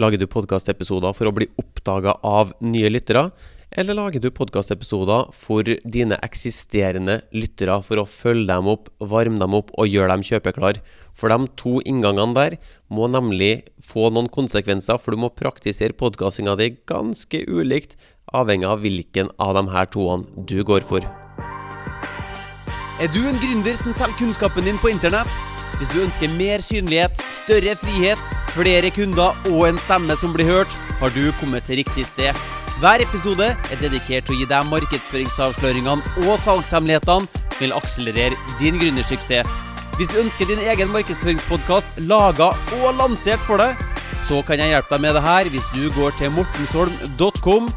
Lager du podkastepisoder for å bli oppdaga av nye lyttere, eller lager du podkastepisoder for dine eksisterende lyttere for å følge dem opp, varme dem opp og gjøre dem kjøpeklar? For de to inngangene der må nemlig få noen konsekvenser, for du må praktisere podkastinga di ganske ulikt, avhengig av hvilken av de her toene du går for. Er du en gründer som selger kunnskapen din på internett? Hvis du ønsker mer synlighet, større frihet, flere kunder og en stemme som blir hørt, har du kommet til riktig sted. Hver episode er dedikert til å gi deg markedsføringsavsløringene og salgshemmelighetene som vil akselerere din gründersuksess. Hvis du ønsker din egen markedsføringspodkast laga og lansert for deg, så kan jeg hjelpe deg med det her hvis du går til mortensholm.com.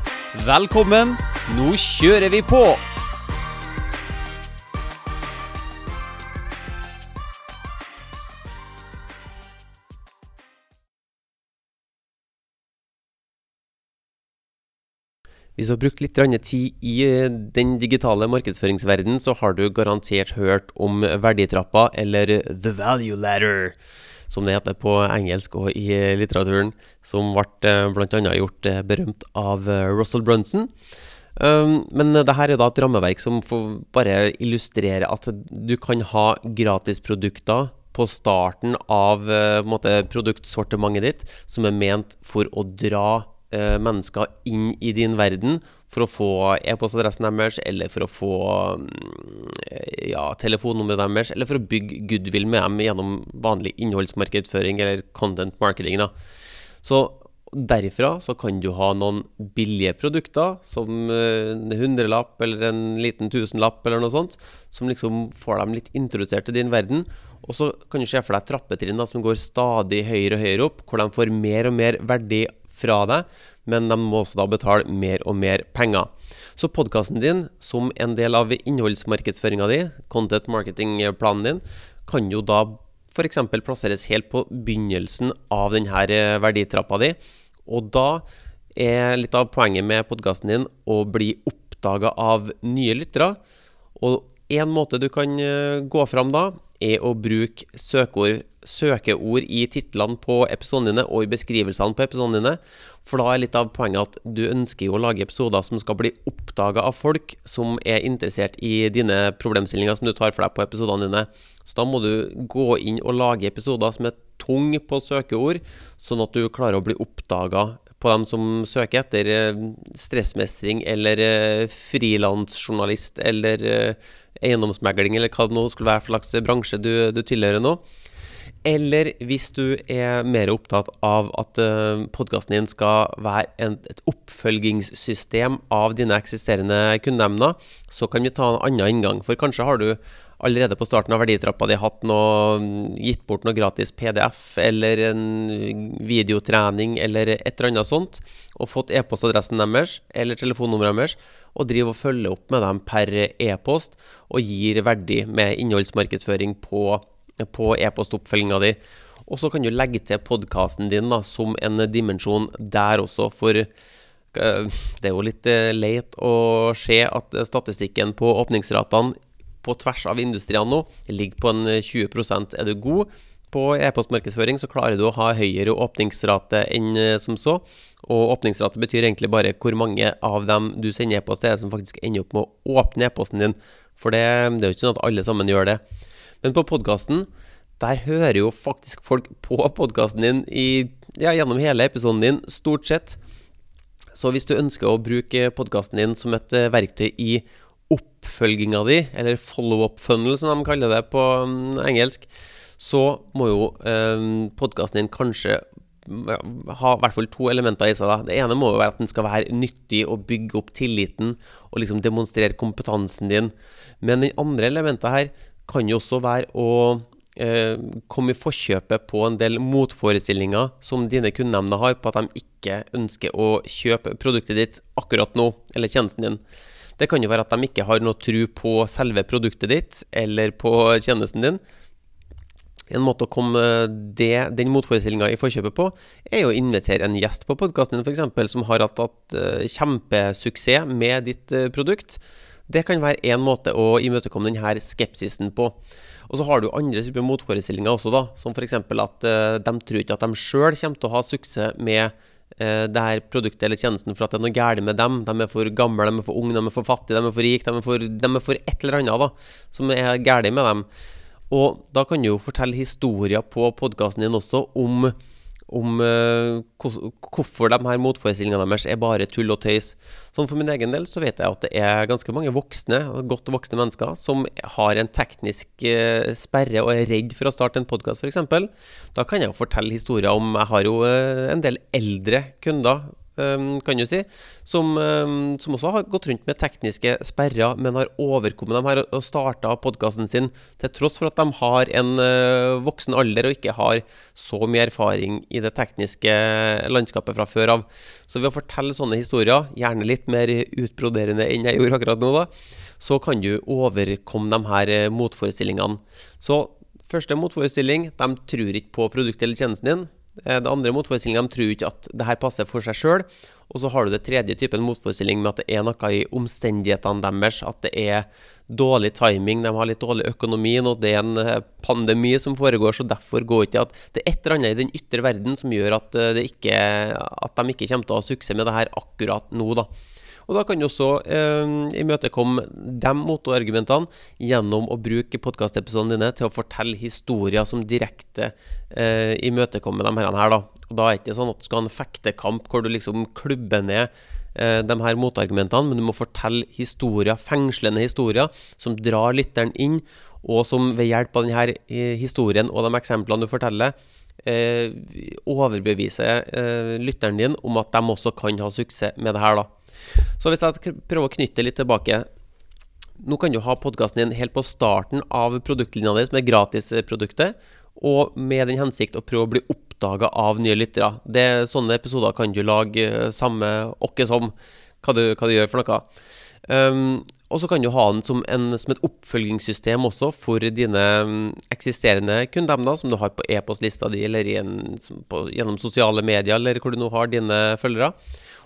Velkommen, nå kjører vi på! Hvis du har brukt litt tid i eh, den digitale markedsføringsverdenen, så har du garantert hørt om verditrappa, eller The Value Ladder, som det heter på engelsk og i litteraturen, som ble eh, bl.a. gjort eh, berømt av Russell Brunson. Um, men det her er da et rammeverk som bare illustrere at du kan ha gratisprodukter på starten av produktsortimentet ditt som er ment for å dra eh, mennesker inn i din verden for å få e-postadressen deres, eller for å få mm, ja, telefonnummeret deres, eller for å bygge goodwill med dem gjennom vanlig innholdsmarkedsføring eller content marketing. Da. Så derifra så kan du ha noen billige produkter, som eh, en hundrelapp eller en liten tusenlapp eller noe sånt, som liksom får dem litt introdusert til din verden. Og så kan du se for deg trappetrinn som går stadig høyere og høyere opp, hvor de får mer og mer verdi fra deg, men de må også da betale mer og mer penger. Så podkasten din, som en del av innholdsmarkedsføringa di, content marketing-planen din, kan jo da f.eks. plasseres helt på begynnelsen av denne eh, verditrappa di. Og da er litt av poenget med podkasten din å bli oppdaga av nye lyttere. Og en måte du kan eh, gå fram da, er å bruke søkeord, søkeord i titlene på episodene dine og i beskrivelsene på episodene dine. For da er litt av poenget at du ønsker jo å lage episoder som skal bli oppdaga av folk som er interessert i dine problemstillinger som du tar for deg på episodene dine. Så da må du gå inn og lage episoder som er tung på søkeord, sånn at du klarer å bli oppdaga på dem som søker etter eh, stressmestring eller eh, frilansjournalist eller eh, eiendomsmegling, eller hva det nå skulle være for slags bransje du, du tilhører nå. Eller hvis du er mer opptatt av at uh, podkasten din skal være et oppfølgingssystem av dine eksisterende kundeemner, så kan vi ta en annen inngang. For kanskje har du allerede på starten av verditrappa di hatt noe, gitt bort noe gratis PDF eller en videotrening eller et eller annet sånt, og fått e-postadressen deres eller telefonnummeret deres, og driver og følger opp med dem per e-post og gir verdi med innholdsmarkedsføring på, på e-postoppfølginga di. Og så kan du legge til podkasten din da, som en dimensjon der også, for eh, det er jo litt eh, leit å se at statistikken på åpningsratene på tvers av industriene nå ligger på en 20% Er du god på e-postmarkedsføring, så klarer du å ha høyere åpningsrate enn eh, som så. Og åpningsrate betyr egentlig bare hvor mange av dem du sender e-post til, som faktisk ender opp med å åpne e-posten din. For det, det er jo ikke sånn at alle sammen gjør det. Men på podkasten, der hører jo faktisk folk på podkasten din i, ja, gjennom hele episoden din, stort sett. Så hvis du ønsker å bruke podkasten din som et eh, verktøy i oppfølginga di, eller follow-up funnel som de kaller det på um, engelsk, så må jo eh, podkasten din kanskje ha i hvert fall to elementer i seg. Da. Det ene må jo være at den skal være nyttig og bygge opp tilliten og liksom demonstrere kompetansen din. Men det andre elementet her kan jo også være å eh, komme i forkjøpet på en del motforestillinger som dine kundenemnder har på at de ikke ønsker å kjøpe produktet ditt akkurat nå, eller tjenesten din. Det kan jo være at de ikke har noe tro på selve produktet ditt eller på tjenesten din. En måte å komme det, den motforestillinga i forkjøpet på, er å invitere en gjest på podkasten din f.eks. som har hatt, hatt uh, kjempesuksess med ditt uh, produkt. Det kan være én måte å imøtekomme denne skepsisen på. Og så har du andre typer motforestillinger også, da. Som f.eks. at uh, de tror ikke at de sjøl kommer til å ha suksess med uh, det her produktet eller tjenesten for at det er noe galt med dem. De er for gamle, de er for unge, de er for fattige, de er for rike, de de er for et eller annet da, som er galt med dem. Og da kan du jo fortelle historier på podkasten din også om, om uh, hvorfor de her motforestillingene deres er bare tull og tøys. Sånn For min egen del så vet jeg at det er ganske mange voksne, godt voksne mennesker som har en teknisk uh, sperre og er redd for å starte en podkast, f.eks. Da kan jeg jo fortelle historier om Jeg har jo uh, en del eldre kunder kan du si, som, ehm, som, også har gått rundt med tekniske sperrer, men har overkommet dem her og starta podkasten sin til tross for at de har en uh, voksen alder og ikke har så mye erfaring i det tekniske landskapet fra før av. Så ved å fortelle sånne historier, gjerne litt mer utbroderende enn jeg gjorde akkurat nå, da, så kan du overkomme de her eh, motforestillingene. Så første motforestilling, de tror ikke på produktet eller tjenesten din. Eh, det andre motforestillinga de tror ikke at det her passer for seg sjøl. Og så har du det tredje typen motforestilling med at det er noe i omstendighetene deres. At det er dårlig timing, de har litt dårlig økonomi, nå, det er en eh, pandemi som foregår. Så derfor går ikke at det er et eller annet i den ytre verden som gjør at, eh, ikke, at de ikke kommer til å ha suksess med det her akkurat nå. da. Og da kan du også eh, imøtekomme de motargumentene gjennom å bruke podkastepisodene dine til å fortelle historier som direkte eh, imøtekommer de her. Da. Og da er det ikke sånn at du skal ha en fektekamp hvor du liksom klubber ned eh, de her motargumentene, men du må fortelle historier, fengslende historier som drar lytteren inn, og som ved hjelp av denne eh, historien og de eksemplene du forteller, eh, overbeviser eh, lytteren din om at de også kan ha suksess med det her. da. Så hvis jeg prøver å knytte litt tilbake Nå kan du ha podkasten din helt på starten av produktlinja di, som er gratisproduktet, og med den hensikt å prøve å bli oppdaga av nye lyttere. Det, sånne episoder kan du lage eh, samme åkke som hva du, hva du, gjør for noe. Um, og så kan du ha den som, en, som, et oppfølgingssystem også for dine um, eksisterende kundemner, som du har på e-postlista di, eller en, på, gjennom sosiale medier, eller hvor du nå har dine følgere.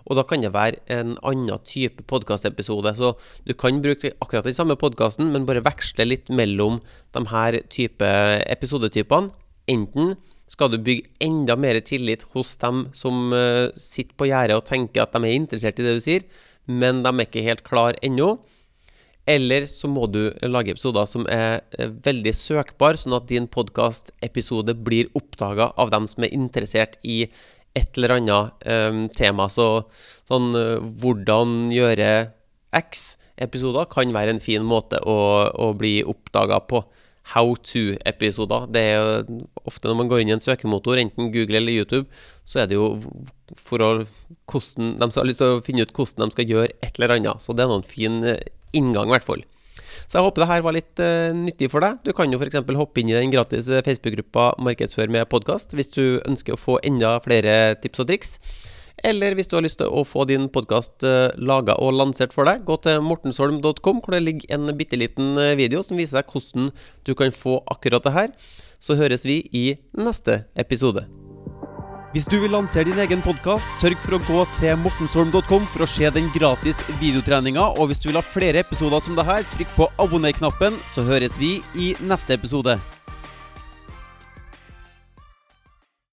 Og da kan det være en annen type podkastepisode. Så du kan bruke akkurat den samme podkasten, men bare veksle litt mellom de her type episodetypene. Enten skal du bygge enda mer tillit hos dem som uh, sitter på gjerdet og tenker at de er interessert i det du sier, men de er ikke helt klar ennå. Eller så må du lage episoder som er eh, veldig søkbare, sånn at din podkastepisode blir oppdaga av dem som er interessert i et eller annet um, tema. Så sånn uh, hvordan gjøre X-episoder kan være en fin måte å, å bli oppdaga på. How to-episoder. Det er jo ofte når man går inn i en søkemotor, enten Google eller YouTube, så er det jo for å hvordan, De har lyst til å finne ut hvordan de skal gjøre et eller annet. Så det er noen fin eh, inngang, i hvert fall. Så jeg håper det her var litt uh, nyttig for deg. Du kan jo f.eks. hoppe inn i den gratis eh, Facebook-gruppa Markedsfør med podkast hvis du ønsker å få enda flere tips og triks. Eller hvis du har lyst til å få din podkast eh, laga og lansert for deg, gå til mortensholm.com, hvor det ligger en bitte liten video som viser deg hvordan du kan få akkurat det her. Så høres vi i neste episode. Hvis du vil lansere din egen podkast, sørg for å gå til mortensholm.com for å se den gratis videotreninga. Og hvis du vil ha flere episoder som det her, trykk på abonner-knappen, så høres vi i neste episode.